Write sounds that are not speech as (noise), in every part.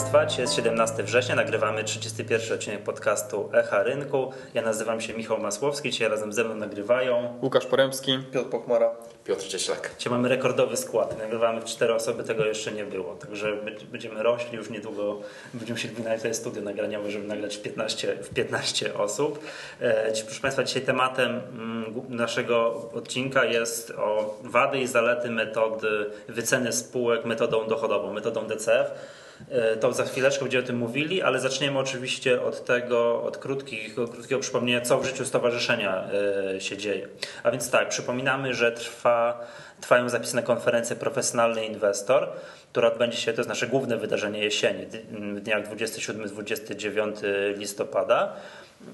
Państwa. Dzisiaj jest 17 września, nagrywamy 31 odcinek podcastu Echa Rynku. Ja nazywam się Michał Masłowski, dzisiaj razem ze mną nagrywają Łukasz Poremski, Piotr Pochmara. Piotr Cieślak. Dzisiaj mamy rekordowy skład, nagrywamy w cztery osoby, tego jeszcze nie było. Także będziemy rośli, już niedługo będziemy się wynająć tutaj studio nagraniowe, żeby nagrać w 15, w 15 osób. E, proszę Państwa, dzisiaj tematem mm, naszego odcinka jest o wady i zalety metody wyceny spółek metodą dochodową, metodą DCF. E, to za chwileczkę będziemy o tym mówili, ale zaczniemy oczywiście od tego, od krótkich, krótkiego przypomnienia, co w życiu stowarzyszenia e, się dzieje. A więc tak, przypominamy, że trwa, trwają zapisy na konferencję Profesjonalny Inwestor, która odbędzie się, to jest nasze główne wydarzenie jesieni, w dniach 27-29 listopada.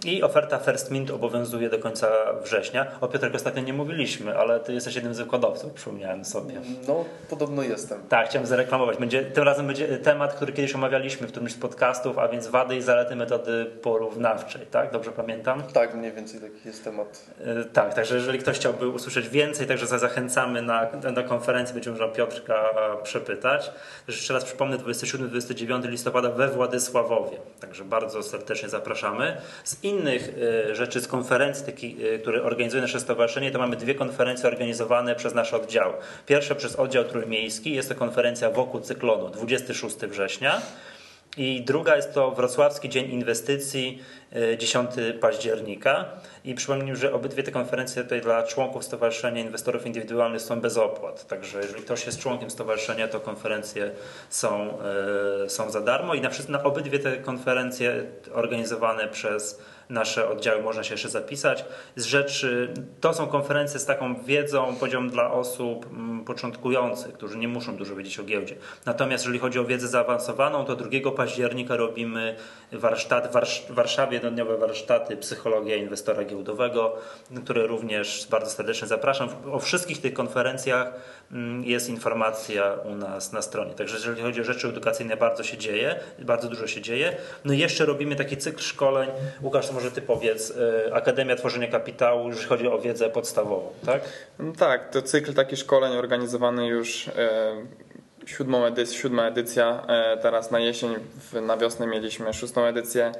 I oferta First Mint obowiązuje do końca września. O Piotrek ostatnio nie mówiliśmy, ale ty jesteś jednym z wykładowców, przypomniałem sobie. No, podobno jestem. Tak, chciałem zareklamować. Będzie, tym razem będzie temat, który kiedyś omawialiśmy w którymś z podcastów, a więc wady i zalety metody porównawczej, tak? Dobrze pamiętam? Tak, mniej więcej taki jest temat. Yy, tak, także jeżeli ktoś chciałby usłyszeć więcej, także zachęcamy na, na konferencję, będzie można Piotrka przepytać. Jeszcze raz przypomnę, 27-29 listopada we Władysławowie, także bardzo serdecznie zapraszamy. Z innych y, rzeczy z konferencji, y, które organizuje nasze stowarzyszenie, to mamy dwie konferencje organizowane przez nasz oddział. Pierwsza przez oddział trójmiejski, jest to konferencja wokół cyklonu 26 września. I druga jest to Wrocławski Dzień Inwestycji 10 y, października. I przypomnę, że obydwie te konferencje tutaj dla członków Stowarzyszenia Inwestorów Indywidualnych są bez opłat. Także jeżeli ktoś jest członkiem stowarzyszenia, to konferencje są, są za darmo. I na, na obydwie te konferencje organizowane przez nasze oddziały można się jeszcze zapisać. Z rzeczy, to są konferencje z taką wiedzą, poziom dla osób mm, początkujących, którzy nie muszą dużo wiedzieć o giełdzie. Natomiast jeżeli chodzi o wiedzę zaawansowaną, to 2 października robimy warsztat, w Warszawie jednodniowe warsztaty Psychologia Inwestora Giełdowego, które również bardzo serdecznie zapraszam. O wszystkich tych konferencjach mm, jest informacja u nas na stronie. Także jeżeli chodzi o rzeczy edukacyjne, bardzo się dzieje, bardzo dużo się dzieje. No i jeszcze robimy taki cykl szkoleń. Łukasz, może ty powiedz, y, Akademia Tworzenia Kapitału, jeżeli chodzi o wiedzę podstawową, tak? No tak, to cykl taki szkoleń organizowany już e, siódmą edycję, siódma edycja, e, teraz na jesień, na wiosnę mieliśmy szóstą edycję.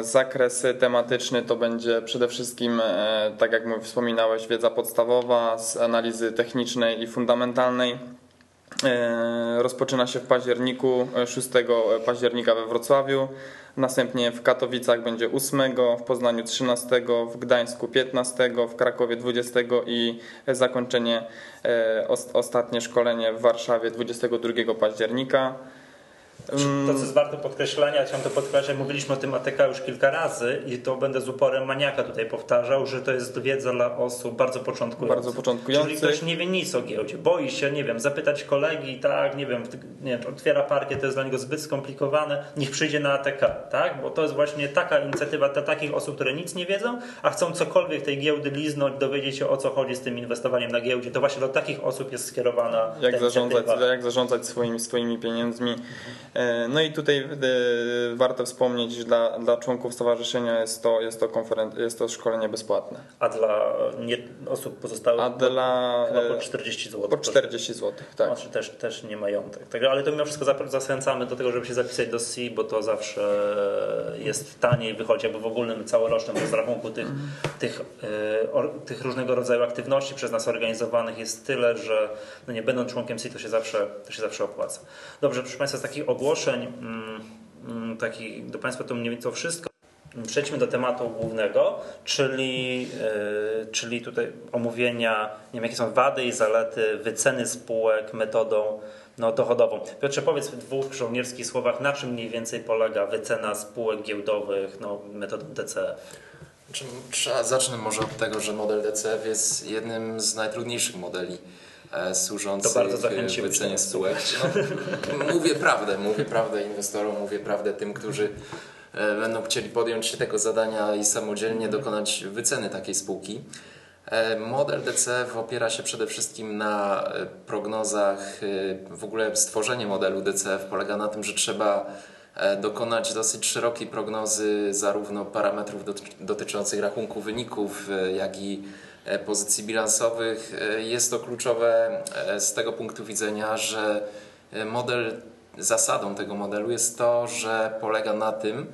Zakres tematyczny to będzie przede wszystkim, e, tak jak wspominałeś, wiedza podstawowa z analizy technicznej i fundamentalnej. Rozpoczyna się w październiku, 6 października we Wrocławiu. Następnie w Katowicach będzie 8, w Poznaniu 13, w Gdańsku 15, w Krakowie 20 i zakończenie, e, ostatnie szkolenie w Warszawie 22 października. To, co jest warte podkreślenia, chciałem to podkreślać, mówiliśmy o tym ATK już kilka razy i to będę z uporem maniaka tutaj powtarzał, że to jest wiedza dla osób bardzo początkujących. Bardzo początkujących. Czyli ktoś nie wie nic o giełdzie, boi się, nie wiem, zapytać kolegi, tak, nie wiem, nie wiem otwiera parkiet, to jest dla niego zbyt skomplikowane, niech przyjdzie na ATK, tak, bo to jest właśnie taka inicjatywa dla takich osób, które nic nie wiedzą, a chcą cokolwiek tej giełdy liznąć, dowiedzieć się o co chodzi z tym inwestowaniem na giełdzie, to właśnie do takich osób jest skierowana jak zarządzać, jak zarządzać swoimi, swoimi pieniędzmi. E, no i tutaj e, warto wspomnieć, że dla, dla członków stowarzyszenia jest to, jest, to konferen- jest to szkolenie bezpłatne. A dla nie, osób pozostałych A dla, chyba po 40 zł. Po 40 zł, tak. Znaczy też, też nie majątek. Tak, ale to mimo wszystko zachęcamy do tego, żeby się zapisać do C, bo to zawsze jest taniej, wychodzi jakby w ogólnym całorocznym rozrachunku tych, tych, e, tych różnego rodzaju aktywności przez nas organizowanych jest tyle, że no nie będąc członkiem C to się zawsze, to się zawsze opłaca. Dobrze, proszę Państwa, z takich ogólnych ogłoszeń, mm, mm, taki do Państwa to mniej więcej wszystko. Przejdźmy do tematu głównego, czyli, yy, czyli tutaj omówienia, nie wiem, jakie są wady i zalety wyceny spółek metodą no, dochodową. Piotrze, powiedz w dwóch żołnierskich słowach, na czym mniej więcej polega wycena spółek giełdowych no, metodą DCF? Trzeba zacznę może od tego, że model DCF jest jednym z najtrudniejszych modeli E, służących wycenie spółek. No, (laughs) mówię prawdę, mówię prawdę inwestorom, mówię prawdę tym, którzy e, będą chcieli podjąć się tego zadania i samodzielnie dokonać wyceny takiej spółki. E, model DCF opiera się przede wszystkim na prognozach, w ogóle stworzenie modelu DCF polega na tym, że trzeba dokonać dosyć szerokiej prognozy zarówno parametrów dotyczących rachunku wyników, jak i pozycji bilansowych. E, jest to kluczowe e, z tego punktu widzenia, że model zasadą tego modelu jest to, że polega na tym,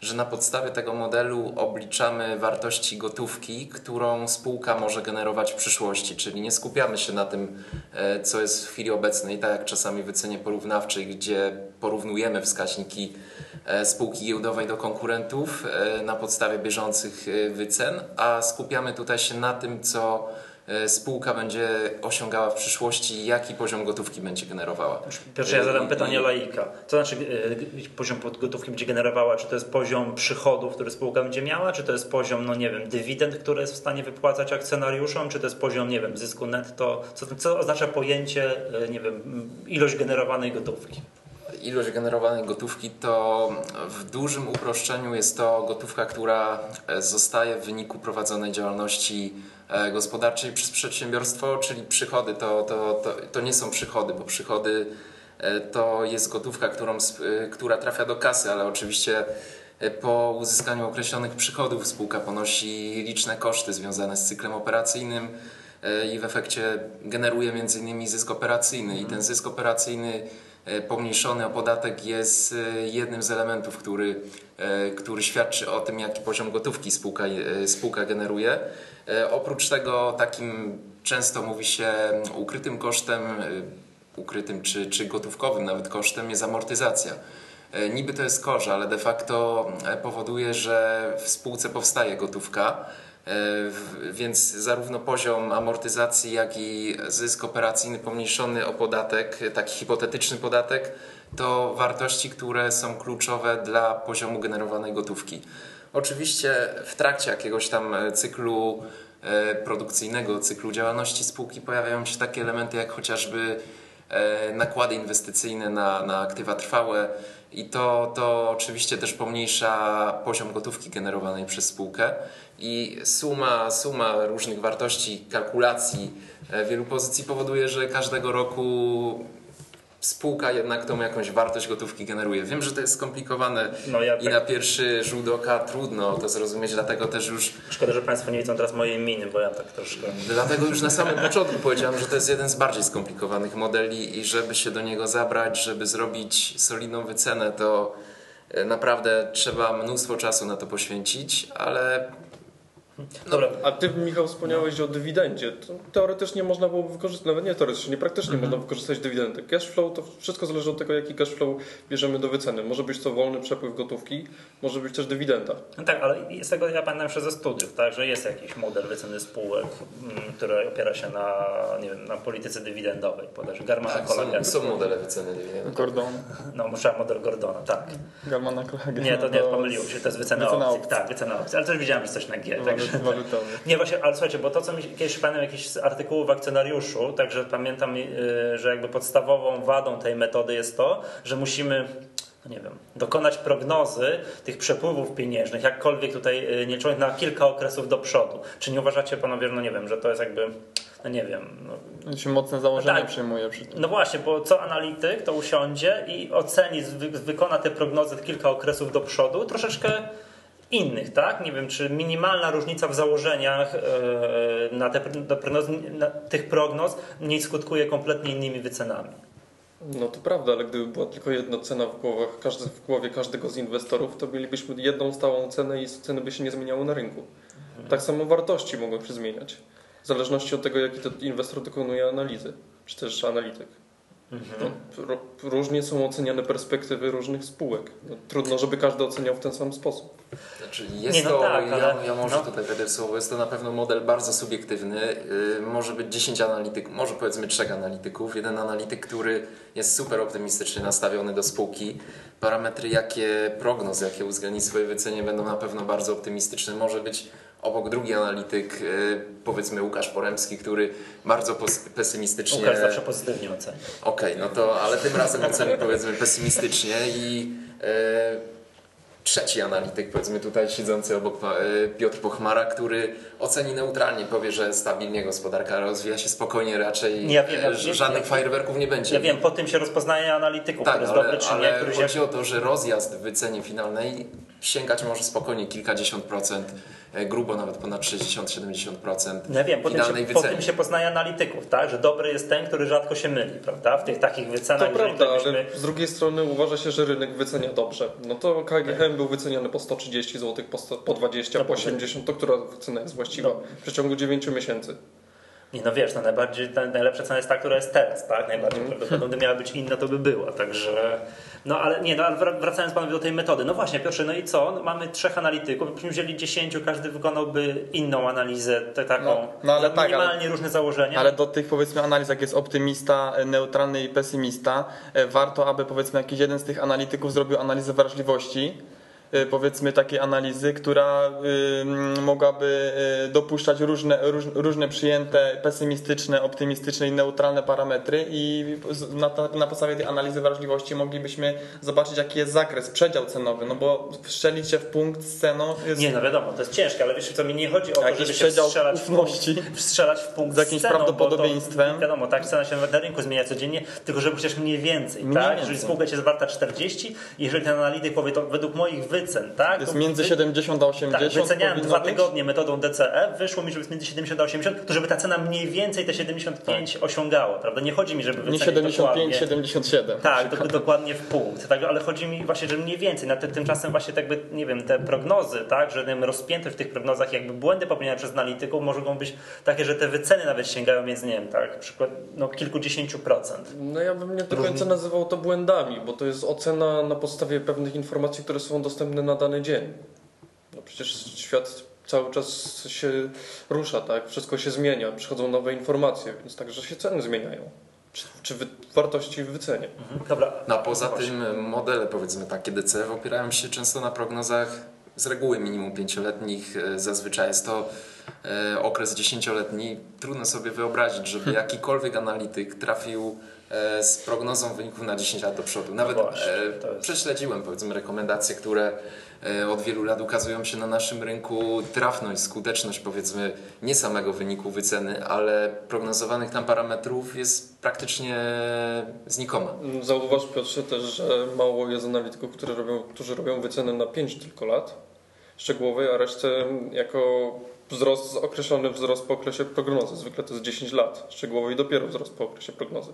że na podstawie tego modelu obliczamy wartości gotówki, którą spółka może generować w przyszłości, czyli nie skupiamy się na tym, e, co jest w chwili obecnej, tak jak czasami w wycenie porównawczej, gdzie porównujemy wskaźniki e, spółki giełdowej do konkurentów e, na podstawie bieżących wycen, a skupiamy tutaj się na tym, co spółka będzie osiągała w przyszłości, jaki poziom gotówki będzie generowała. Pierwsze ja zadam pytanie laika. Co znaczy e, poziom gotówki będzie generowała? Czy to jest poziom przychodów, który spółka będzie miała? Czy to jest poziom, no nie wiem, dywidend, które jest w stanie wypłacać akcjonariuszom? Czy to jest poziom, nie wiem, zysku netto? Co, co oznacza pojęcie, e, nie wiem, ilość generowanej gotówki? ilość generowanej gotówki to w dużym uproszczeniu jest to gotówka, która zostaje w wyniku prowadzonej działalności E, gospodarczej przez przedsiębiorstwo, czyli przychody to, to, to, to nie są przychody, bo przychody e, to jest gotówka, którą, e, która trafia do kasy, ale oczywiście po uzyskaniu określonych przychodów spółka ponosi liczne koszty związane z cyklem operacyjnym i w efekcie generuje innymi zysk operacyjny. I ten zysk operacyjny pomniejszony o podatek jest jednym z elementów, który, który świadczy o tym, jaki poziom gotówki spółka, spółka generuje. E, oprócz tego takim często mówi się ukrytym kosztem, e, ukrytym czy, czy gotówkowym nawet kosztem jest amortyzacja. E, niby to jest korze, ale de facto powoduje, że w spółce powstaje gotówka, więc zarówno poziom amortyzacji, jak i zysk operacyjny pomniejszony o podatek, taki hipotetyczny podatek, to wartości, które są kluczowe dla poziomu generowanej gotówki. Oczywiście w trakcie jakiegoś tam e, cyklu e, produkcyjnego, cyklu działalności spółki pojawiają się takie elementy jak chociażby e, nakłady inwestycyjne na, na aktywa trwałe i to, to oczywiście też pomniejsza poziom gotówki generowanej przez spółkę i suma, suma różnych wartości, kalkulacji wielu pozycji powoduje, że każdego roku spółka jednak tą jakąś wartość gotówki generuje. Wiem, że to jest skomplikowane no ja i tak. na pierwszy rzut oka trudno to zrozumieć, dlatego też już... Szkoda, że Państwo nie widzą teraz mojej miny, bo ja tak troszkę... Dlatego już na samym początku powiedziałem, że to jest jeden z bardziej skomplikowanych modeli i żeby się do niego zabrać, żeby zrobić solidną wycenę, to e, naprawdę trzeba mnóstwo czasu na to poświęcić, ale Dobra. A ty, Michał, wspomniałeś no. o dywidendzie. To teoretycznie można było wykorzystać, nawet nie teoretycznie, praktycznie mhm. można wykorzystać dywidendę. Cash flow to wszystko zależy od tego, jaki cash flow bierzemy do wyceny. Może być to wolny przepływ gotówki, może być też dywidenda. No tak, ale z tego ja pamiętam jeszcze ze studiów, tak, że jest jakiś model wyceny spółek, mm, który opiera się na, nie wiem, na polityce dywidendowej. Podasz Garmana tak, Są, są modele wyceny dywidendowej. Gordon. No, muszę model Gordona, tak. Garmana Collagen. Nie, to nie, pomyliłem się, to jest wycena, wycena opcji. opcji. Tak, wycena opcji, ale też widziałem, że coś na G. (laughs) Nie właśnie, ale słuchajcie, bo to co mi kiedyś pamiętam jakiś artykuł w akcjonariuszu, także pamiętam, y, że jakby podstawową wadą tej metody jest to, że musimy no nie wiem, dokonać prognozy tych przepływów pieniężnych, jakkolwiek tutaj y, nie człowiek na kilka okresów do przodu. Czy nie uważacie panowie, no nie wiem, że to jest jakby no nie wiem. No. się mocne założenie tak. przyjmuje przy tym. No właśnie, bo co analityk to usiądzie i oceni, wykona te prognozy kilka okresów do przodu, troszeczkę innych, tak? Nie wiem, czy minimalna różnica w założeniach e, na, te, prognoz, na tych prognoz nie skutkuje kompletnie innymi wycenami. No to prawda, ale gdyby była tylko jedna cena w, głowach, każdy, w głowie każdego z inwestorów, to mielibyśmy jedną stałą cenę i ceny by się nie zmieniały na rynku. Mhm. Tak samo wartości mogą się zmieniać, w zależności od tego, jaki to inwestor dokonuje analizy, czy też analityk. Mhm. No, różnie są oceniane perspektywy różnych spółek. No, trudno, żeby każdy oceniał w ten sam sposób. Znaczy jest no to, tak, ja, ale... ja może no. tutaj będę słowo, jest to na pewno model bardzo subiektywny. Yy, może być 10 analityków, może powiedzmy 3 analityków. Jeden analityk, który jest super optymistycznie nastawiony do spółki. Parametry, jakie prognoz, jakie uwzględni w swojej wycenie będą na pewno bardzo optymistyczne. Może być obok drugi analityk, y, powiedzmy Łukasz Poremski, który bardzo pesymistycznie... Łukasz zawsze pozytywnie ocenia. Okej, okay, no to, ale tym razem oceni powiedzmy pesymistycznie i e, trzeci analityk, powiedzmy tutaj siedzący obok e, Piotr Pochmara, który oceni neutralnie, powie, że stabilnie gospodarka rozwija się spokojnie, raczej ja wiem, ja żadnych wiem, fajerwerków nie będzie. Ja wiem, po tym się rozpoznaje analityków, tak, który jest ale, dobry czy ale nie. Który chodzi się... o to, że rozjazd w wycenie finalnej sięgać może spokojnie kilkadziesiąt procent grubo nawet ponad 60-70% no wiem, po tym, się, po tym się poznaje analityków, tak? że dobry jest ten, który rzadko się myli, prawda? W tych takich wycenach. To prawda, ale z drugiej strony uważa się, że rynek wycenia dobrze. No to KGHM był wyceniany po 130 zł, po, 100, po 20, no po 80, to która cena jest właściwa no. w przeciągu 9 miesięcy? Nie, no wiesz, no najbardziej, najlepsza cena jest ta, która jest teraz, tak? Najbardziej mm. prawdopodobnie miała być inna, to by była, także... No ale nie, no ale wracając panowie do tej metody. No właśnie, Piotrze, no i co? No, mamy trzech analityków, gdybyśmy wzięli dziesięciu, każdy wykonałby inną analizę, te, taką no, no ale tak, minimalnie ale, różne założenia. Ale do tych powiedzmy analiz, jak jest optymista, neutralny i pesymista, e, warto, aby powiedzmy jakiś jeden z tych analityków zrobił analizę wrażliwości powiedzmy takiej analizy, która y, mogłaby y, dopuszczać różne, różne przyjęte pesymistyczne, optymistyczne i neutralne parametry i na, na podstawie tej analizy wrażliwości moglibyśmy zobaczyć jaki jest zakres, przedział cenowy, no bo wszczelić się w punkt z ceną jest... Nie, no wiadomo, to jest ciężkie, ale wiesz co, mi nie chodzi o to, żeby się strzelać ufności, w punkt, strzelać w punkt z jakimś ceną, prawdopodobieństwem. To, wiadomo, tak, cena się na rynku zmienia codziennie, tylko żeby chociaż mniej więcej, mniej tak? Więcej. Jeżeli spółka jest warta 40, jeżeli ten analityk powie to według moich wy wycen, tak? Jest między 70 a 80. Tak, wyceniałem dwa tygodnie metodą DCE, wyszło mi, że jest między 70 a 80, to żeby ta cena mniej więcej te 75 tak. osiągała, prawda? Nie chodzi mi, żeby wycenić Nie 75, dokładnie. 77. Tak, do, dokładnie w punkt, tak? ale chodzi mi właśnie, że mniej więcej. Na te, tymczasem właśnie tak by, nie wiem, te prognozy, tak, że wiem, rozpięte w tych prognozach jakby błędy popełniane przez analityków mogą być takie, że te wyceny nawet sięgają między, nie wiem, tak, przykład no, kilkudziesięciu procent. No ja bym nie do końca nazywał to błędami, bo to jest ocena na podstawie pewnych informacji, które są dostępne na dany dzień. No przecież świat cały czas się rusza, tak? Wszystko się zmienia, przychodzą nowe informacje, więc także się ceny zmieniają. Czy, czy wy, wartości w wycenie. Mhm. Dobra. No a poza tym modele, powiedzmy takie DCF opierają się często na prognozach z reguły minimum pięcioletnich. E, zazwyczaj jest to e, okres dziesięcioletni. Trudno sobie wyobrazić, żeby hmm. jakikolwiek analityk trafił E, z prognozą wyników na 10 lat do przodu. Nawet no właśnie, jest... prześledziłem powiedzmy rekomendacje, które e, od wielu lat ukazują się na naszym rynku trafność, skuteczność powiedzmy nie samego wyniku wyceny, ale prognozowanych tam parametrów jest praktycznie znikoma. Zauważ Piotrze też, że mało jest analityków, którzy robią, którzy robią wycenę na 5 tylko lat szczegółowej, a resztę jako wzrost, określony wzrost po okresie prognozy. Zwykle to jest 10 lat szczegółowej dopiero wzrost po okresie prognozy.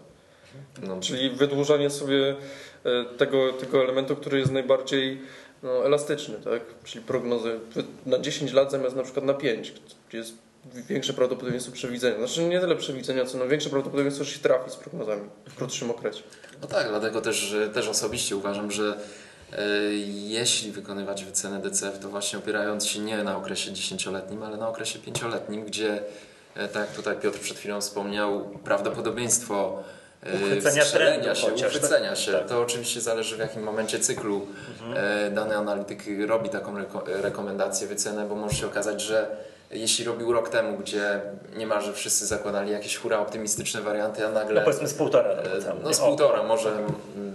No. Czyli wydłużanie sobie e, tego, tego elementu, który jest najbardziej no, elastyczny, tak? Czyli prognozy na 10 lat zamiast na przykład na 5, gdzie jest większe prawdopodobieństwo przewidzenia. Znaczy nie tyle przewidzenia, co no większe prawdopodobieństwo, że się trafi z prognozami w krótszym okresie. No tak, dlatego też, też osobiście uważam, że e, jeśli wykonywać wycenę DCF, to właśnie opierając się nie na okresie dziesięcioletnim, ale na okresie pięcioletnim, gdzie e, tak tutaj Piotr przed chwilą wspomniał, prawdopodobieństwo uchwycenia trendu się, chociaż, uchwycenia tak? się. Tak. To oczywiście zależy w jakim momencie cyklu mhm. dany analityk robi taką reko rekomendację, wycenę, bo może się okazać, że jeśli robił rok temu, gdzie niemalże wszyscy zakładali jakieś hura optymistyczne warianty, a nagle... No powiedzmy z półtora roku temu. No z półtora, może,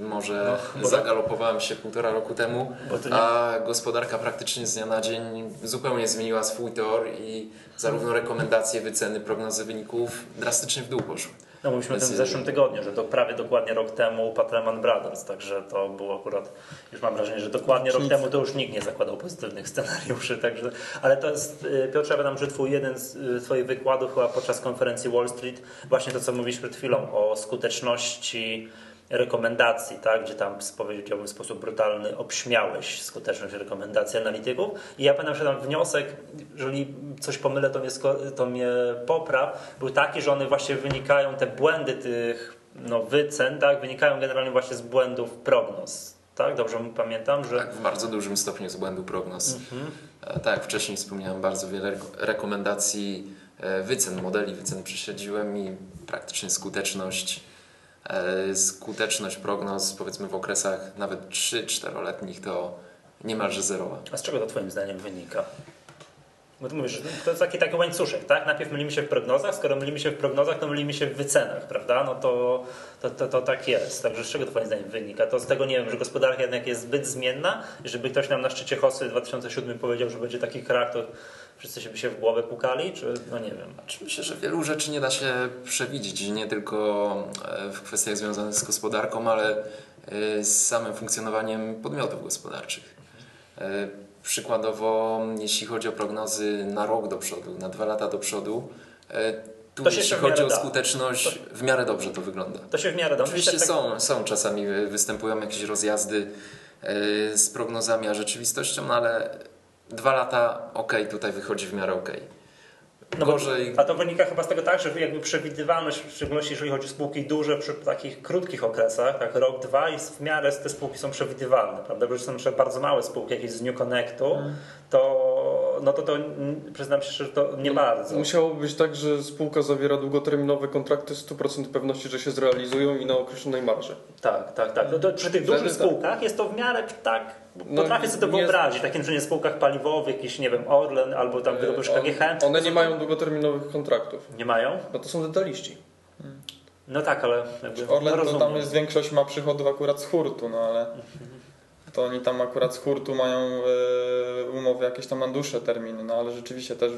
może no, zagalopowałem się półtora roku temu, a gospodarka praktycznie z dnia na dzień zupełnie zmieniła swój tor i zarówno rekomendacje, wyceny, prognozy wyników drastycznie w dół poszły. No mówiliśmy o tym w zeszłym tygodniu, że to prawie dokładnie rok temu upadł Lehman Brothers, także to było akurat, już mam wrażenie, że dokładnie rok temu to już nikt nie zakładał pozytywnych scenariuszy, także, ale to jest, y, Piotrze, ja że twój jeden z y, twoich wykładów chyba podczas konferencji Wall Street, właśnie to, co mówiliśmy przed chwilą o skuteczności rekomendacji, tak, gdzie tam powiedziałbym w sposób brutalny obśmiałeś skuteczność rekomendacji analityków i ja pamiętam, że tam wniosek, jeżeli coś pomylę, to mnie, to mnie popraw, był taki, że one właśnie wynikają, te błędy tych no, wycen, tak, wynikają generalnie właśnie z błędów prognoz. Tak, dobrze pamiętam, że. Tak, w bardzo dużym stopniu z błędu prognoz. Mhm. E, tak, jak wcześniej wspomniałem, bardzo wiele rekomendacji e, wycen, modeli wycen prześledziłem i praktycznie skuteczność skuteczność prognoz powiedzmy w okresach nawet 3-4-letnich to niemalże zerowa. A z czego to Twoim zdaniem wynika? Bo ty mówisz, to jest taki, taki łańcuszek, tak? Najpierw mylimy się w prognozach, skoro mylimy się w prognozach, to mylimy się w wycenach, prawda? No to, to, to, to tak jest. Także z czego to Twoim zdaniem wynika? To z tego, nie wiem, że gospodarka jednak jest zbyt zmienna, żeby ktoś nam na szczycie Hosy w 2007 powiedział, że będzie taki krach, to wszyscy by się w głowę pukali, czy no nie wiem. Znaczy, myślę, że wielu rzeczy nie da się przewidzieć, nie tylko e, w kwestiach związanych z gospodarką, ale e, z samym funkcjonowaniem podmiotów gospodarczych. Przykładowo, jeśli chodzi o prognozy na rok do przodu, na dwa lata do przodu, tu to jeśli chodzi o skuteczność, w miarę dobrze to wygląda. To się w miarę dobrze. Oczywiście tak... są, są czasami występują jakieś rozjazdy z prognozami a rzeczywistością, no ale dwa lata ok, tutaj wychodzi w miarę ok. No Gorzej. Bo, a to wynika chyba z tego tak, że jakby przewidywalność, w szczególności jeżeli chodzi o spółki duże przy takich krótkich okresach, jak rok, dwa, jest w miarę te spółki są przewidywalne, prawda? Bo że są na bardzo małe spółki, jakieś z New Connectu, mm. to no to, to przyznam się, że to nie no, bardzo. Musiało być tak, że spółka zawiera długoterminowe kontrakty z 100% pewności, że się zrealizują i na określonej marży. Tak, tak, tak. No przy tych dużych spółkach jest to w miarę tak no, Potrafię sobie to wyobrazić, takim że nie spółkach paliwowych, jakiś, nie wiem, Orlen albo tam gruby KGHM. One nie mają długoterminowych kontraktów. Nie mają? No to są detaliści. No tak, ale Orlen no to tam jest większość ma przychodów akurat z hurtu, no ale to oni tam akurat z hurtu mają e, umowy jakieś tam na dłuższe terminy, no ale rzeczywiście też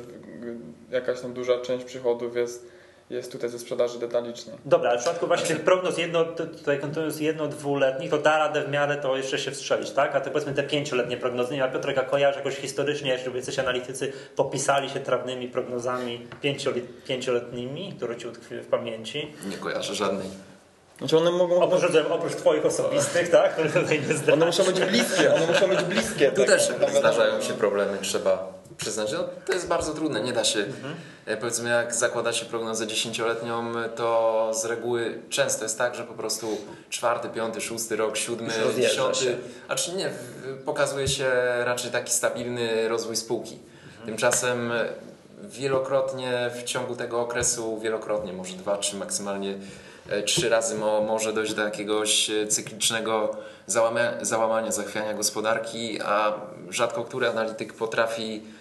jakaś tam duża część przychodów jest jest tutaj ze sprzedaży detalicznej. Dobra, ale w przypadku właśnie tych prognoz jedno, tutaj kontynuując jedno, dwuletnich, to da radę w miarę to jeszcze się wstrzelić, tak? A te powiedzmy te pięcioletnie prognozy, nie? A Piotrek, kojarzy jakoś historycznie, jeżeli jacyś analitycy popisali się trawnymi prognozami pięcioletnimi, które ci utkwiły w pamięci? Nie kojarzę żadnej. Znaczy one mogą... Oprócz, oprócz twoich osobistych, tak? One muszą być bliskie, one muszą być bliskie. Tu tak, też zdarzają się problemy, trzeba przyznać. No, to jest bardzo trudne, nie da się. Mhm. Powiedzmy, jak zakłada się prognozę dziesięcioletnią, to z reguły często jest tak, że po prostu czwarty, piąty, szósty rok, siódmy, dziesiąty, a czy nie, pokazuje się raczej taki stabilny rozwój spółki. Mhm. Tymczasem wielokrotnie w ciągu tego okresu, wielokrotnie, może dwa, trzy maksymalnie trzy razy mo, może dojść do jakiegoś e, cyklicznego załamania, zachwiania gospodarki, a rzadko który analityk potrafi E,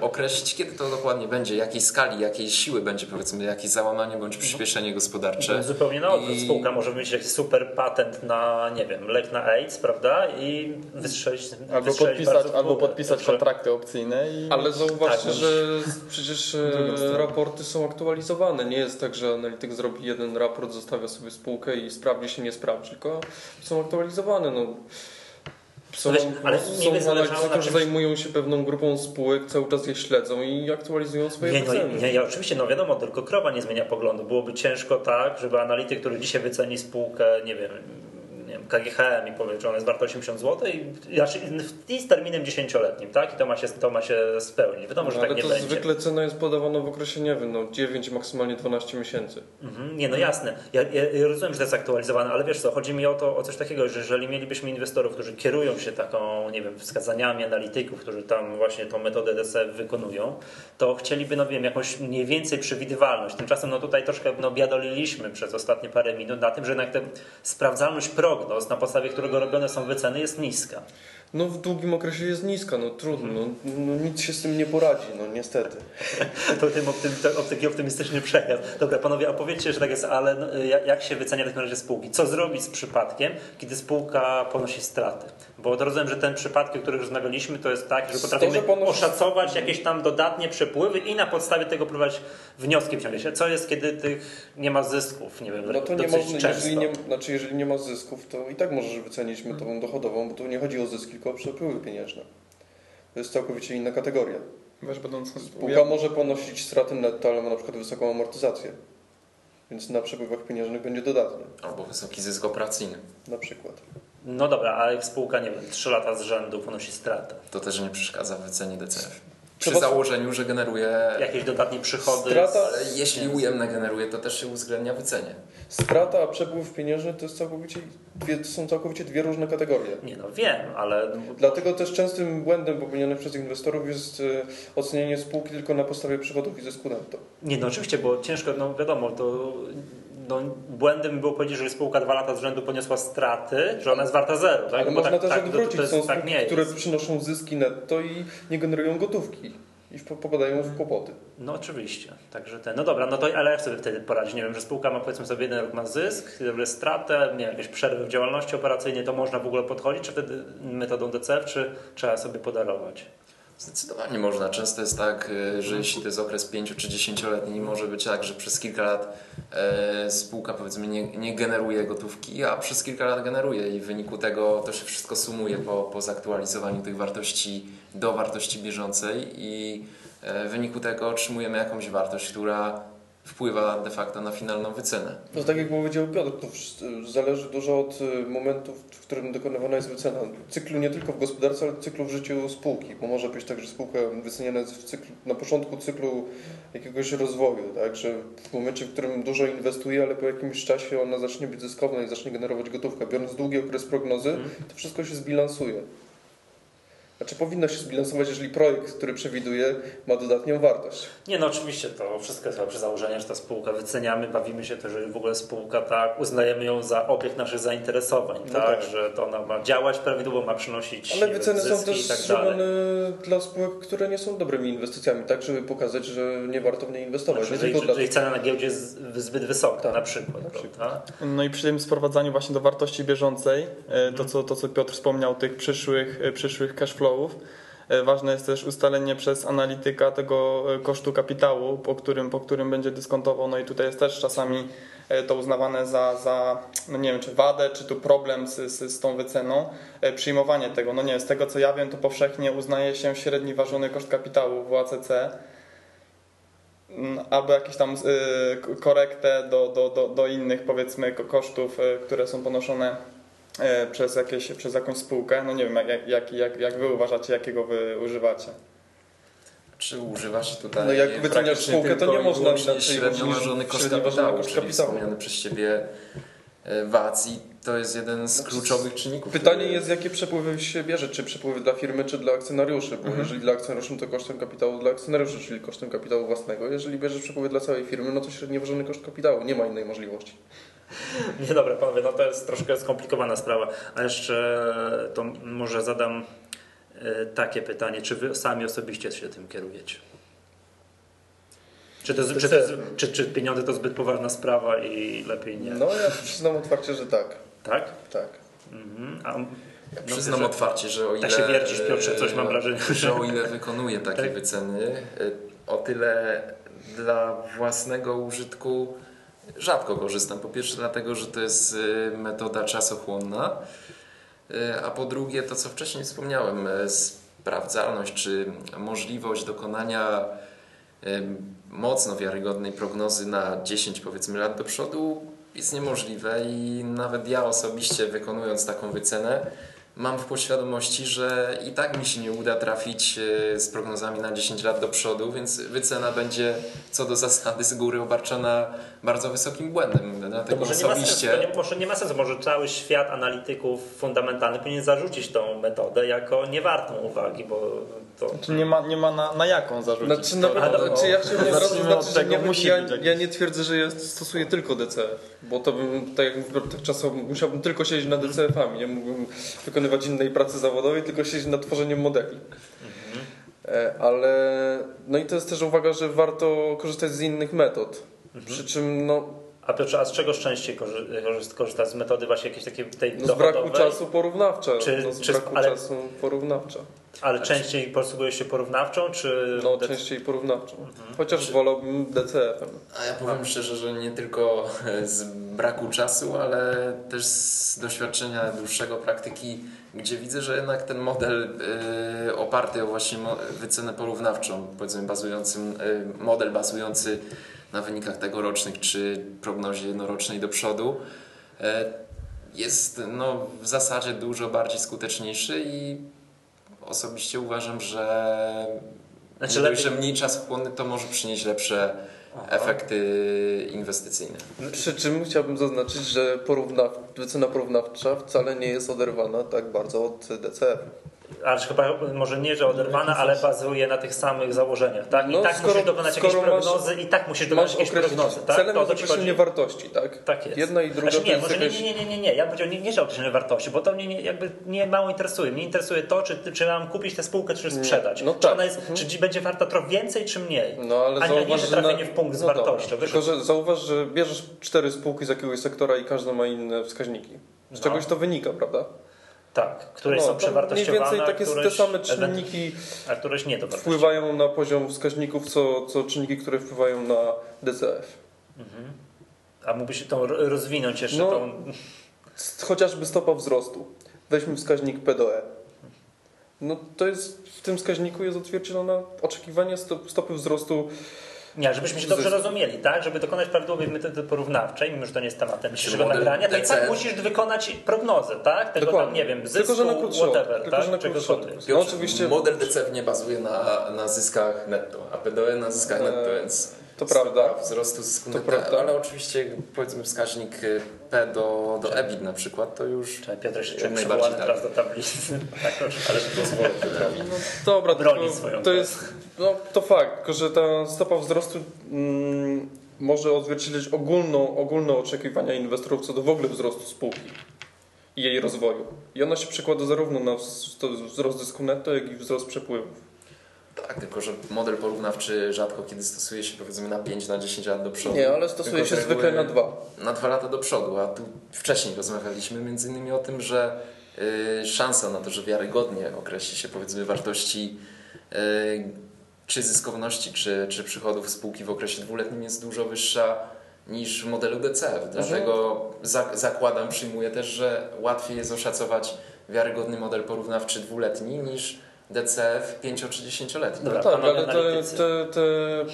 określić, kiedy to dokładnie będzie, jakiej skali, jakiej siły będzie powiedzmy jakieś załamanie bądź przyspieszenie gospodarcze. Zupełnie na odwrót. I... Spółka może mieć jakiś super patent na, nie wiem, lek na AIDS, prawda? I wystrzelić Albo wystrzelić podpisać, albo podpisać kontrakty opcyjne. I... Ale zauważcie, tak, że przecież e, raporty są aktualizowane. Nie jest tak, że analityk zrobi jeden raport, zostawia sobie spółkę i sprawdzi się, nie sprawdzi, tylko są aktualizowane. No. Są, Wiesz, ale są analitycy, którzy zajmują się pewną grupą spółek, cały czas je śledzą i aktualizują swoje nie, no, Nie, ja oczywiście, no wiadomo, tylko krowa nie zmienia poglądu. Byłoby ciężko tak, żeby analityk, który dzisiaj wyceni spółkę, nie wiem, KGHM i powie, że ona jest warta 80 zł i, znaczy, i z terminem 10-letnim, tak? I to ma się, to ma się spełnić. Wiadomo, no, że tak nie będzie. zwykle cena jest podawana w okresie, nie wiem, no 9, maksymalnie 12 miesięcy. Mhm, nie, no jasne. Ja, ja, rozumiem, że to jest aktualizowane, ale wiesz co, chodzi mi o to, o coś takiego, że jeżeli mielibyśmy inwestorów, którzy kierują się taką, nie wiem, wskazaniami analityków, którzy tam właśnie tą metodę DC wykonują, to chcieliby, no wiem, jakąś mniej więcej przewidywalność. Tymczasem, no tutaj troszkę, no biadoliliśmy przez ostatnie parę minut na tym, że jednak sprawdzalność prognoz, na podstawie którego robione są wyceny, jest niska. No w długim okresie jest niska, no trudno, no, no nic się z tym nie poradzi, no niestety. (laughs) to tym optym, to, taki optymistyczny przekaz. Dobra, panowie, a powiedzcie, że tak jest, ale no, jak się wycenia w takim razie spółki? Co zrobić z przypadkiem, kiedy spółka ponosi straty? Bo to rozumiem, że ten przypadek, o których rozmawialiśmy, to jest tak, że potrafimy to, że oszacować jakieś tam dodatnie przepływy i na podstawie tego próbować wnioski wciągać. Co jest, kiedy tych nie ma zysków? Nie wiem, no to nie można, jeżeli nie, znaczy jeżeli nie ma zysków, to i tak możesz wycenić metodą dochodową, bo tu nie chodzi o zyski, tylko przepływy pieniężne. To jest całkowicie inna kategoria. Wiesz, będąc... Spółka może ponosić straty netto, ale ma na przykład wysoką amortyzację. Więc na przepływach pieniężnych będzie dodatnie. Albo wysoki zysk operacyjny. Na przykład. No dobra, a jak spółka, nie wiem, 3 lata z rzędu ponosi stratę. To też nie przeszkadza w wycenie DCF. Przy założeniu, że generuje jakieś dodatnie przychody. Strata, ale jeśli ujemne generuje, to też się uwzględnia w cenie. Strata a przepływ pieniężny to, jest całkowicie, dwie, to są całkowicie dwie różne kategorie. Nie no, wiem, ale... Dlatego też częstym błędem popełnionym przez inwestorów jest e, ocenienie spółki tylko na podstawie przychodów i zysku netto. Nie no, oczywiście, bo ciężko, no wiadomo, to no, błędem było powiedzieć, że spółka dwa lata z rzędu poniosła straty, że ona jest warta zero. Tak? Ale można tak, też tak, odwrócić. To, to Są tak spółki, które przynoszą zyski netto i nie generują gotówki i popadają w kłopoty. No oczywiście. Także ten, no dobra, no to ale jak sobie wtedy poradzić? Nie wiem, że spółka ma powiedzmy sobie jeden rok ma zysk, stratę, nie wiem, jakieś przerwy w działalności operacyjnej, to można w ogóle podchodzić, czy wtedy metodą DCF, czy trzeba sobie podarować? Zdecydowanie można. Często jest tak, e, że jeśli to jest okres 5 czy 10-letni, może być tak, że przez kilka lat e, spółka powiedzmy nie, nie, generuje gotówki, a przez kilka lat generuje i w wyniku tego to się wszystko sumuje po, po zaktualizowaniu tych wartości do wartości bieżącej i e, w wyniku tego otrzymujemy jakąś wartość, która wpływa de facto na finalną wycenę. No tak jak powiedział Piotr, to zależy dużo od y, momentu, w którym dokonywana jest wycena. Cyklu nie tylko w gospodarce, ale cyklu w życiu spółki, bo może być tak, że spółka wyceniana jest w cyklu, na początku cyklu jakiegoś rozwoju, tak, że w momencie, w którym dużo inwestuje, ale po jakimś czasie ona zacznie być zyskowna i zacznie generować gotówkę. Biorąc długi okres prognozy, mhm. to wszystko się zbilansuje. Znaczy powinno się zbilansować, jeżeli projekt, który przewiduje, ma dodatnią wartość. Nie, no oczywiście to wszystko jest przy założeniu, że ta spółka wyceniamy, bawimy się to, że w ogóle spółka tak, uznajemy ją za obiekt naszych zainteresowań, no tak, tak, że to ona ma działać prawidłowo, ma przynosić Ale wyceny są też tak zrobione dla spółek, które nie są dobrymi inwestycjami, tak, żeby pokazać, że nie warto w nie inwestować. Znaczy, nie jeżeli, cena na giełdzie jest zbyt wysoka tak, na przykład. Na przykład. No i przy tym sprowadzaniu właśnie do wartości bieżącej, e, to co, to co Piotr wspomniał, tych przyszłych, e, przyszłych cash flow E, ważne jest też ustalenie przez analityka tego e, kosztu kapitału, po którym, po którym będzie dyskontował. No i tutaj jest też czasami e, to uznawane za, za no nie wiem, czy wadę, czy tu problem z, z, z tą wyceną, przyjmowanie tego. No nie, z tego co ja wiem, to powszechnie uznaje się średni ważony koszt kapitału w ACC, mm, aby jakieś tam korektę do, do, do, do innych powiedzmy kosztów, które są ponoszone przez, jakieś, przez jakąś spółkę. No nie wiem, jak, jak, jak, jak wy uważacie, jakiego wy używacie? Czy używasz tutaj No jak wyceniasz spółkę, to nie można inaczej średnio ważony koszt kapitału, czyli wspomniany przez Ciebie e, VAT i to jest jeden z kluczowych czynników. Pytanie jest, jakie przepływy się bierze, czy przepływy dla firmy, czy dla akcjonariuszy, bo mhm. jeżeli dla akcjonariuszy, to kosztem kapitału dla akcjonariuszy, czyli kosztem kapitału własnego. Jeżeli bierzesz przepływy dla całej firmy, no to średnio ważony koszt kapitału, nie ma innej możliwości. Nie dobra, panowie, no to jest troszkę skomplikowana sprawa. A jeszcze to może zadam e, takie pytanie, czy wy sami osobiście się tym kierujecie? Czy, to, czy, to, czy, czy pieniądze to zbyt poważna sprawa i lepiej nie? No ja przyznam otwarcie, że tak. Tak? Tak. Mhm. A, ja przyznam no, otwarcie, że o ile... Tak się wiercisz, Piotrze, coś mam wrażenie. Że o ile wykonuję takie tak? wyceny, e, o tyle dla własnego użytku rzadko korzystam. Po pierwsze dlatego, że to jest y, metoda czasochłonna, y, a po drugie to, co wcześniej wspomniałem, y, sprawdzalność czy możliwość dokonania mocno wiarygodnej prognozy na 10 powiedzmy lat do przodu jest niemożliwe i nawet ja osobiście wykonując taką wycenę mam w podświadomości, że i tak mi się nie uda trafić e, z prognozami na 10 lat do przodu, więc wycena będzie co do zasady z góry obarczona bardzo wysokim błędem. Dlatego może osobiście... Nie ma sensu, może nie ma sensu, może cały świat analityków fundamentalnych powinien zarzucić tą metodę jako niewartą uwagi, bo to... Znaczy nie ma, nie ma na, na jaką zarzucić. Znaczy, no, no, no, czy ja chciałbym że nie, musi ja, ja nie twierdzę, że ja stosuję tylko DCF, bo to bym, tak jak tak czasem musiałbym tylko siedzieć nad DCF-ami, nie mógłbym wykonywać innej pracy zawodowej, tylko siedzieć nad tworzeniem modeli. Mhm. E, ale no i to jest też uwaga, że warto korzystać z innych metod. Mhm. Przy czym no, a Piotrze, a z czego częściej korzysta z metody właśnie jakiejś takiej tej no z braku czasu porównawcza. Czy, no z czy, braku ale, czasu porównawcza. Ale częściej posługujesz się porównawczą, czy... No, częściej porównawczą. Mhm. Chociaż czy... wolałbym DCF-em. A ja powiem szczerze, że nie tylko z braku czasu, ale też z doświadczenia dłuższego praktyki, gdzie widzę, że jednak ten model y, oparty o właśnie wycenę porównawczą, powiedzmy bazującym, y, model bazujący na wynikach tegorocznych czy prognozie jednorocznej do przodu e, jest no, w zasadzie dużo bardziej skuteczniejszy i osobiście uważam, że znaczy, lepiej... że mniej czasochłonny to może przynieść lepsze Aha. efekty inwestycyjne. Przy czym chciałbym zaznaczyć, że porównaw... wycena porównawcza wcale nie jest oderwana tak bardzo od DCF aż chyba może nie, że oderwana, ale bazuje na tych samych założeniach, tak? I no, tak skoro, musisz dokonać jakieś prognozy i tak musisz dokonać jakieś prognozy, tak? Celem jest określenie wartości, tak? Tak jest. Jedna i druga znaczy, nie, może jakaś... nie, nie, nie, nie, nie, ja bym powiedział nie, nie, że określenie wartości, bo to mnie nie, jakby nie mało interesuje. Mnie interesuje to, czy, czy mam kupić tę spółkę, czy sprzedać. No, tak. Czy ona jest, mhm. czy będzie warta trochę więcej, czy mniej. No, ale a nie, nie, że trafienie na... w punkt z no wartością. Tylko, że zauważ, że bierzesz cztery spółki z jakiegoś sektora i każda ma inne wskaźniki. Z no. czegoś to wynika, prawda? Tak, które no, są przewartościowane. Mniej więcej takie któreś, te same czynniki a któreś nie wpływają na poziom wskaźników, co, co czynniki, które wpływają na DCF. Mhm. A mógłbyś to rozwinąć jeszcze? No, tą... Chociażby stopa wzrostu. Weźmy wskaźnik PDE. No to jest, w tym wskaźniku jest odzwierciedlone oczekiwanie stopy wzrostu nie, żebyśmy się dobrze rozumieli, tak? Żeby dokonać prawidłowej metody porównawczej, mimo że to nie jest tematem dzisiejszego nagrania, to i tak musisz wykonać prognozę, tak? Tego tam, nie wiem, zysku, tylko, że na whatever, tylko, tak? Że na. No, oczywiście... Model DCF nie bazuje na, na zyskach netto, a PDE na zyskach netto, więc to prawda. Wzrostu zysku to prawda. ale oczywiście powiedzmy wskaźnik y, P do, do EBIT na przykład, to już Czekaj, Piotr się czuje najbardziej tak. teraz do tablicy. (laughs) tak, ale pozwolę. No, dobra, Broni swoją to jest no, to fakt, tylko że ta stopa wzrostu mm, może odzwierciedlić ogólną, ogólne oczekiwania inwestorów co do w ogóle wzrostu spółki i jej rozwoju. I ona się przekłada zarówno na wzrost zysku netto, jak i wzrost przepływów. Tak, tylko że model porównawczy rzadko kiedy stosuje się powiedzmy na 5, na 10 lat do przodu. Nie, ale stosuje się zwykle na 2. Na 2 lata do przodu, a tu wcześniej rozmawialiśmy między innymi o tym, że y, szansa na to, że wiarygodnie określi się powiedzmy wartości y, czy zyskowności, czy, czy przychodów spółki w okresie dwuletnim jest dużo wyższa niż w modelu DCF. Dlatego za, zakładam, przyjmuję też, że łatwiej jest oszacować wiarygodny model porównawczy dwuletni niż DCF 5 czy 10-letni. No tak, ale te, te, te,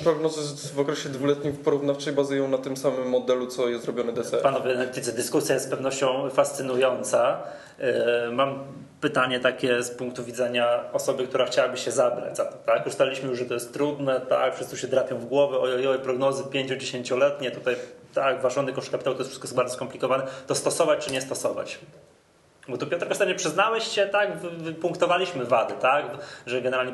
prognozy w okresie dwuletnim porównawczej bazują na tym samym modelu, co jest zrobione DCF. Panowie analitycy, dyskusja jest z pewnością fascynująca. E, mam pytanie takie z punktu widzenia osoby, która chciałaby się zabrać za to. Tak? Ustaliliśmy już, że to jest trudne, tak? wszyscy się drapią w głowę, ojoj, prognozy 5-10-letnie, tutaj tak, ważony koszt kapitału, to jest wszystko bardzo skomplikowane. To stosować czy nie stosować? Bo tu Piotr Ostatnio przyznałeś się, tak, wypunktowaliśmy wady, tak, że generalnie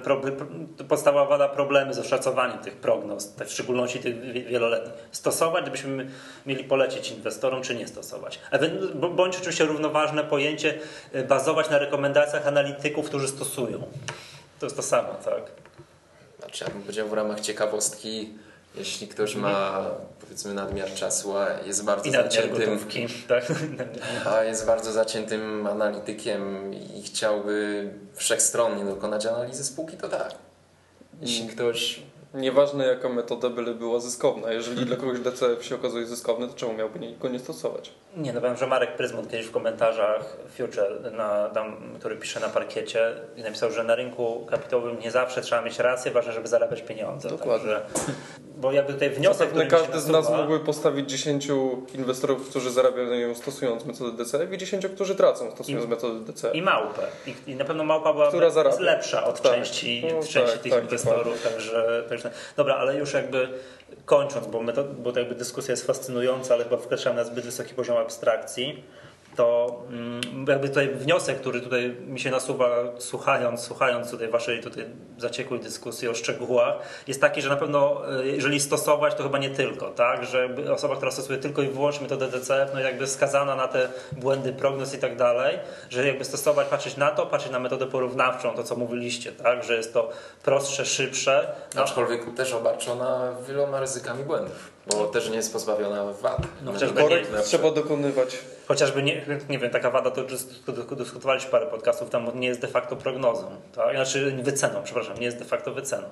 podstawowa wada problemy z oszacowaniem tych prognoz, w szczególności tych wieloletnich. Stosować, gdybyśmy mieli polecieć inwestorom, czy nie stosować. Bądź oczywiście równoważne pojęcie, y, bazować na rekomendacjach analityków, którzy stosują. To jest to samo, tak. Znaczy, ja bym powiedział w ramach ciekawostki, jeśli ktoś ma powiedzmy nadmiar czasu, a jest bardzo zaciętym tak? (laughs) a jest bardzo zaciętym analitykiem i chciałby wszechstronnie dokonać analizy spółki, to tak. Jeśli mm. ktoś Nieważne jaka metoda byle była zyskowna. Jeżeli dla kogoś DCF się okazuje zyskowny, to czemu miałby go nie stosować? Nie, no wiem, że Marek Pryzmont kiedyś w komentarzach Future, na, tam, który pisze na parkiecie, napisał, że na rynku kapitałowym nie zawsze trzeba mieć rację, ważne, żeby zarabiać pieniądze. Dokładnie. Także, bo jakby tutaj wniosek, Zapewne każdy z nas mógłby postawić 10 inwestorów, którzy zarabiają stosując metodę DCF i 10, którzy tracą stosując I, metodę DCF. I małpę. I, I, na pewno małpa była lepsza od tak. części, no, części tak, tych tak, inwestorów. Także, także, dobra, ale już jakby kończąc, bo, metod, bo to jakby dyskusja jest fascynująca, ale chyba wkraczamy na zbyt wysoki poziom abstrakcji to mm, jakby tutaj wniosek, który tutaj mi się nasuwa słuchając, słuchając tutaj waszej tutaj zaciekłej dyskusji o szczegółach, jest taki, że na pewno e, jeżeli stosować, to chyba nie tylko, tak, że osoba, która stosuje tylko i wyłącznie metodę DCF, no jakby skazana na te błędy prognoz i tak dalej, że jakby stosować, patrzeć na to, patrzeć na metodę porównawczą, to co mówiliście, tak, że jest to prostsze, szybsze. No. Aczkolwiek też obarczona wieloma ryzykami błędów. Bo też nie jest pozbawiona wad. No, chociażby nie, trzeba dokonywać. Chociażby, nie, nie wiem, taka wada, to dyskutowaliśmy parę podcastów, tam nie jest de facto prognozą. Tak? Znaczy wyceną, przepraszam, nie jest de facto wyceną.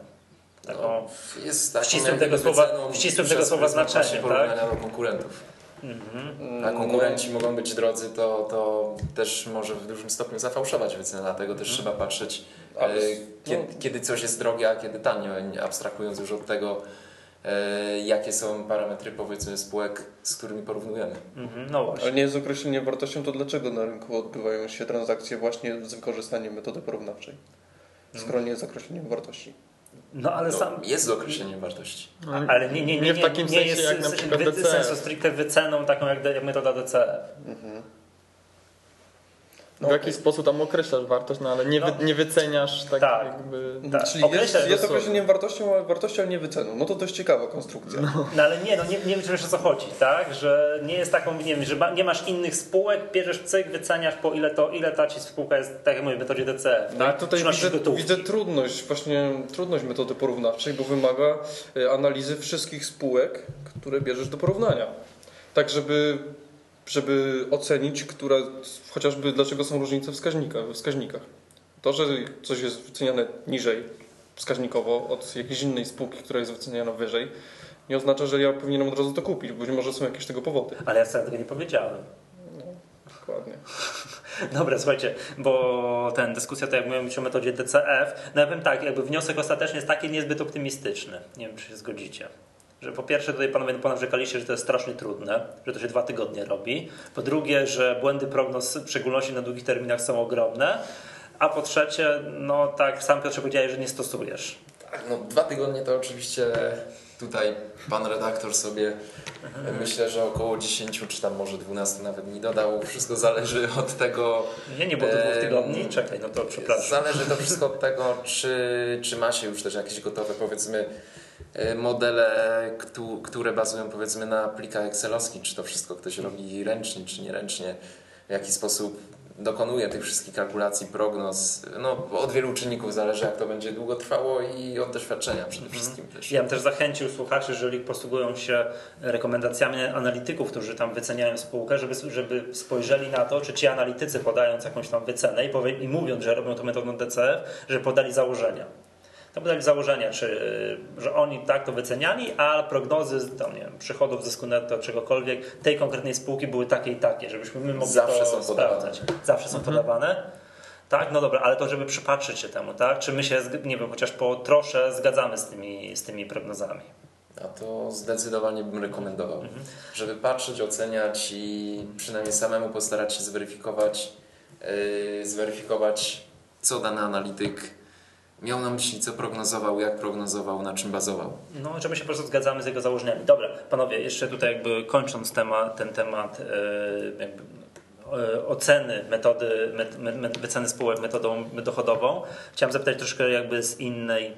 Taką, no, jest taką ścisłym tego słowa, ścisłym tego słowa znaczenie. Tak? do konkurentów. Mhm. A konkurenci no. mogą być drodzy, to, to też może w dużym stopniu zafałszować wycenę, dlatego też mhm. trzeba patrzeć, e, kiedy, no. kiedy coś jest drogie, a kiedy tanie, abstrahując już od tego, jakie są parametry powiedzmy spółek, z którymi porównujemy. Mhm, no właśnie. Ale nie jest określenie wartością, to dlaczego na rynku odbywają się transakcje właśnie z wykorzystaniem metody porównawczej? Skoro nie jest określeniem wartości. No ale no, sam. Jest z określeniem wartości. No, ale nie, nie, nie, nie, w takim nie sensie jest jak na przykład wy, sensu stricte wyceną taką jak, jak metoda DCF. Mhm. No, w jaki sposób tam określasz wartość, no ale nie, no, wy, nie wyceniasz tak, tak jakby... Tak. Czyli jest, jest określeniem wartością, wartością, a nie wyceną. No to dość ciekawa konstrukcja. No, no ale nie, no nie, nie wiesz o co chodzi, tak? Że nie jest taką, nie wiem, że nie masz innych spółek, bierzesz cyk, wyceniasz po ile to, ile ta ci spółka jest, tak jak mówię, w metodzie DCF, no tak? tutaj widzę, widzę, trudność, właśnie trudność metody porównawczej, bo wymaga e, analizy wszystkich spółek, które bierzesz do porównania. Tak, żeby żeby ocenić, które, chociażby dlaczego są różnice w wskaźnikach. W wskaźnikach. To, że coś jest wyceniane niżej wskaźnikowo od jakiejś innej spółki, która jest wyceniana wyżej, nie oznacza, że ja powinienem od razu to kupić. Być może są jakieś tego powody. Ale ja wcale tego nie powiedziałem. No, dokładnie. (laughs) Dobra, słuchajcie, bo ten dyskusja to jak mówimy o metodzie DCF, no ja powiem tak, jakby wniosek ostateczny jest taki niezbyt optymistyczny. Nie wiem, czy się zgodzicie. Że po pierwsze tutaj panowie ponarzekaliście, że to jest strasznie trudne, że to się dwa tygodnie robi. Po drugie, że błędy prognoz, w szczególności na długich terminach są ogromne. A po trzecie, no tak, sam Piotrze powiedziałeś, że nie stosujesz. Tak, no dwa tygodnie to oczywiście tutaj pan redaktor sobie mhm. myślę, że około 10 czy tam może 12 nawet nie dodał. Wszystko zależy od tego. Nie, nie było to dwóch tygodni? Czekaj, no to przepraszam. Zależy to wszystko od tego, czy, czy ma się już też jakieś gotowe powiedzmy modele, które bazują powiedzmy na plikach excelowskich, czy to wszystko ktoś robi ręcznie, czy nieręcznie, w jaki sposób dokonuje tych wszystkich kalkulacji, prognoz. No, od wielu czynników zależy, jak to będzie długo trwało i od doświadczenia przede mhm. wszystkim też. Ja bym też zachęcił słuchaczy, jeżeli posługują się rekomendacjami analityków, którzy tam wyceniają spółkę, żeby, żeby spojrzeli na to, czy ci analitycy podając jakąś tam wycenę i, powie, i mówiąc, że robią to metodą DCF, że podali założenia to podali założenia, czy, że oni tak to wyceniali, a prognozy tam, nie wiem, przychodów, zysku netto, czegokolwiek tej konkretnej spółki były takie i takie, żebyśmy my mogli Zawsze to są sprawdzać. Podawane. Zawsze są mhm. podawane. Tak, no dobra, ale to żeby przypatrzyć się temu, tak? Czy my się, nie wiem, chociaż po trosze zgadzamy z tymi, z tymi prognozami? A to zdecydowanie bym rekomendował, mhm. żeby patrzeć, oceniać i przynajmniej samemu postarać się zweryfikować, yy, zweryfikować co dany analityk miał na myśli, co prognozował, jak prognozował, na czym bazował. No, że my się po prostu zgadzamy z jego założeniami. Dobra, panowie, jeszcze tutaj jakby kończąc temat, ten temat e, jakby e, oceny metody, met, wyceny spółek metodą dochodową, chciałem zapytać troszkę jakby z innej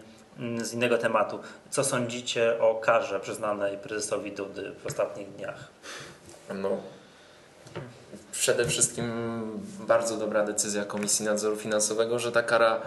z innego tematu. Co sądzicie o karze przyznanej prezesowi Dudy w ostatnich dniach? No, przede wszystkim bardzo dobra decyzja Komisji Nadzoru Finansowego, że ta kara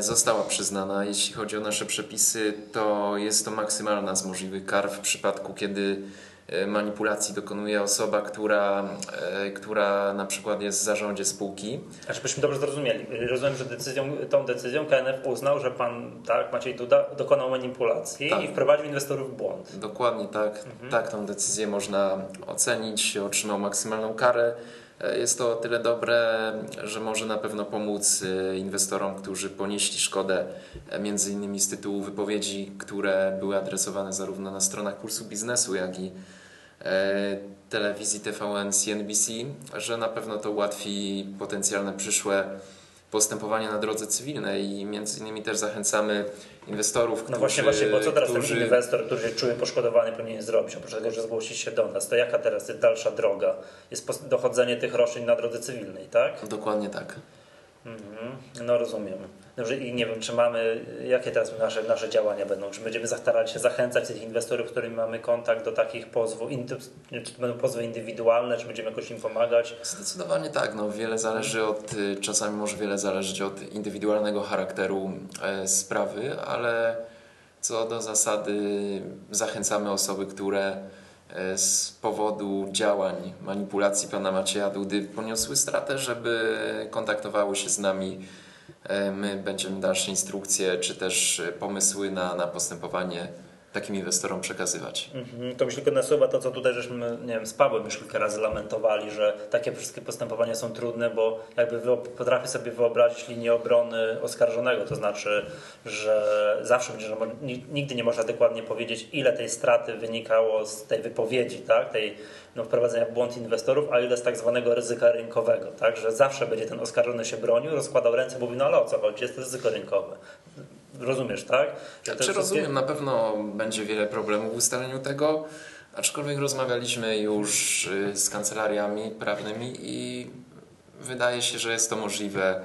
została przyznana. Jeśli chodzi o nasze przepisy, to jest to maksymalna z możliwych kar w przypadku, kiedy e, manipulacji dokonuje osoba, która, e, która na przykład jest w zarządzie spółki. A żebyśmy dobrze zrozumieli. Rozumiem, że decyzją, tą decyzją KNF uznał, że pan tak, Maciej Duda dokonał manipulacji tak. i wprowadził inwestorów w błąd. Dokładnie tak. Mhm. Tak tą decyzję można ocenić. Otrzymał maksymalną karę. E, jest to o tyle dobre, że może na pewno pomóc e, inwestorom, którzy ponieśli szkodę e, między innymi z tytułu wypowiedzi, które były adresowane zarówno na stronach Pulsu Biznesu, jak i telewizji TVN, CNBC, że na pewno to ułatwi potencjalne przyszłe postępowania na drodze cywilnej i między innymi też zachęcamy inwestorów, którzy... No właśnie, właśnie, bo co teraz którzy... ten inwestor, który się czuje poszkodowany powinien zrobić, oprócz tego, że zgłosić się do nas, to jaka teraz jest dalsza droga? Jest dochodzenie tych roszczeń na drodze cywilnej, tak? Dokładnie tak. Mhm. No rozumiem. Dobrze, i nie wiem, czy mamy, jakie teraz nasze, nasze działania będą? Czy będziemy starali się zachęcać tych inwestorów, z którymi mamy kontakt do takich pozwów, czy to będą pozwy indywidualne, czy będziemy jakoś im pomagać? Zdecydowanie tak. No, wiele zależy od, czasami może wiele zależeć od indywidualnego charakteru e, sprawy, ale co do zasady zachęcamy osoby, które z powodu działań, manipulacji pana Macieja Dudy poniosły stratę, żeby kontaktowały się z nami. E, my będziemy dalsze instrukcje czy też e, pomysły na, na postępowanie takim inwestorom przekazywać. Mhm. To się tylko nasuwa to, co tutaj żeśmy, nie wiem, z Pawłem już kilka razy lamentowali, że takie wszystkie postępowania są trudne, bo jakby potrafię sobie wyobrazić linię obrony oskarżonego, to znaczy, że zawsze będzie, że nigdy nie można dokładnie powiedzieć, ile tej straty wynikało z tej wypowiedzi, tak, tej no, wprowadzenia w błąd inwestorów, a ile z tak zwanego ryzyka rynkowego, tak, że zawsze będzie ten oskarżony się bronił, rozkładał ręce, mówił, no ale o co chodzi, jest to ryzyko rynkowe. Rozumiesz, tak? Że znaczy, rozumiem, na pewno będzie wiele problemów w ustaleniu tego, aczkolwiek rozmawialiśmy już y, z kancelariami prawnymi i wydaje się, że jest to możliwe,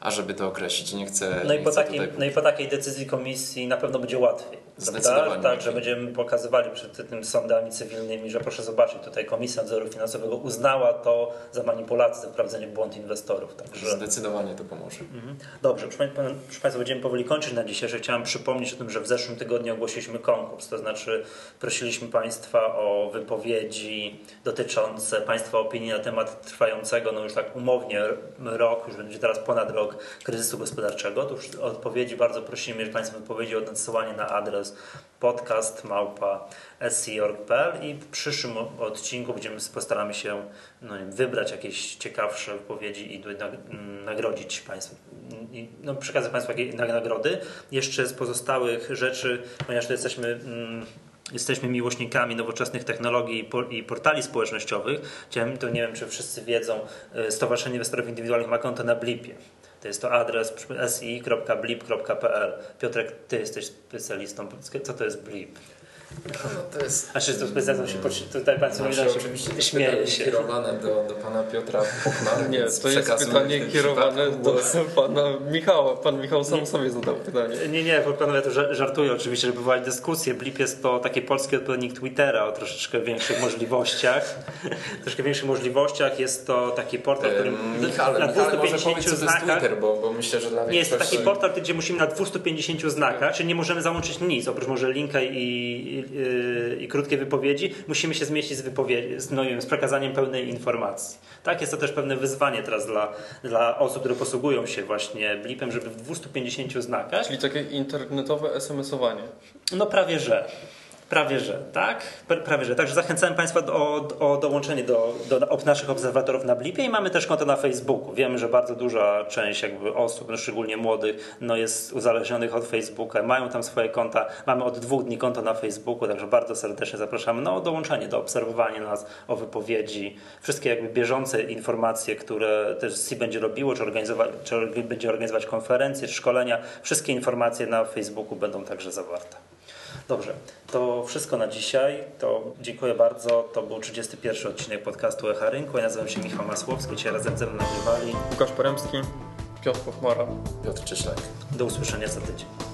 a żeby to określić, nie chcę. No, i, po takiej, no i po takiej decyzji komisji na pewno będzie łatwiej. Zdecydowanie. Tak, że będziemy pokazywali przed tymi sądami cywilnymi, że proszę zobaczyć, tutaj Komisja Nadzoru Finansowego uznała to za manipulację, za wprowadzenie w błąd inwestorów. Także... Zdecydowanie to pomoże. Mhm. Dobrze, proszę, proszę Państwa, będziemy powoli kończyć na dzisiaj. Chciałem przypomnieć o tym, że w zeszłym tygodniu ogłosiliśmy konkurs, to znaczy prosiliśmy Państwa o wypowiedzi dotyczące Państwa opinii na temat trwającego, no już tak umownie rok, już będzie teraz ponad rok kryzysu gospodarczego. To już odpowiedzi bardzo prosimy, jeżeli Państwo wypowiedzi o nadsyłanie na adres podcast małpa i w przyszłym odcinku będziemy postaramy się no wybrać jakieś ciekawsze wypowiedzi i nagrodzić Państwu, no, przekazać Państwu jakieś nagrody. Jeszcze z pozostałych rzeczy, ponieważ tu jesteśmy mm, jesteśmy miłośnikami nowoczesnych technologii i portali społecznościowych. Chciałem, to nie wiem, czy wszyscy wiedzą, y, Stowarzyszenie Inwestorów Indywidualnych ma konto na Blipie. To jest to adres si.blip.pl. Piotrek, ty jesteś specjalistą. Co to jest blip? No, to jest... A czy to specjalistą się tutaj Państwo nie znaczy, oczywiście śmieje się. kierowane do, do Pana Piotra Puchna. Nie, to jest pytanie kierowane do Pana Michała. Pan Michał sam nie, sobie zadał pytanie. Nie, nie, panowie to żartuję oczywiście, żeby była dyskusja. Blip jest to taki polski odpowiednik Twittera o troszeczkę większych możliwościach. (laughs) troszkę większych możliwościach. Jest to taki portal, który Michale, na 250 znakach... Twitter, bo, bo myślę, że dla Nie, jest to taki portal, gdzie musimy na 250 znakach, czyli nie możemy załączyć nic, oprócz może linka i i, krótkie wypowiedzi, musimy się zmieścić z, z, no, z przekazaniem pełnej informacji. Tak, jest to też pewne wyzwanie teraz dla, dla osób, które posługują się właśnie blipem, żeby w 250 znakach. Czyli takie internetowe SMS-owanie. No prawie że. Prawie że, tak? Prawie że. Także zachęcałem Państwa o, o dołączenie do, do, do, naszych obserwatorów na Blipie i mamy też konto na Facebooku. Wiemy, że bardzo duża część jakby osób, no szczególnie młodych, no jest uzależnionych od Facebooka, mają tam swoje konta. Mamy od dwóch dni konto na Facebooku, także bardzo serdecznie zapraszamy no, o dołączenie, do obserwowania nas, o wypowiedzi, wszystkie jakby bieżące informacje, które też CI będzie robiło, czy, organizować, czy będzie organizować konferencje, szkolenia. Wszystkie informacje na Facebooku będą także zawarte. Dobrze, to wszystko na dzisiaj. To dziękuję bardzo. To był 31 odcinek podcastu Echa Rynku. Ja nazywam się Michał Masłowski. Dzisiaj razem ze mną nagrywali Łukasz Poremski, Piotr Pochmara, Piotr Cieślak. Do usłyszenia za tydzień.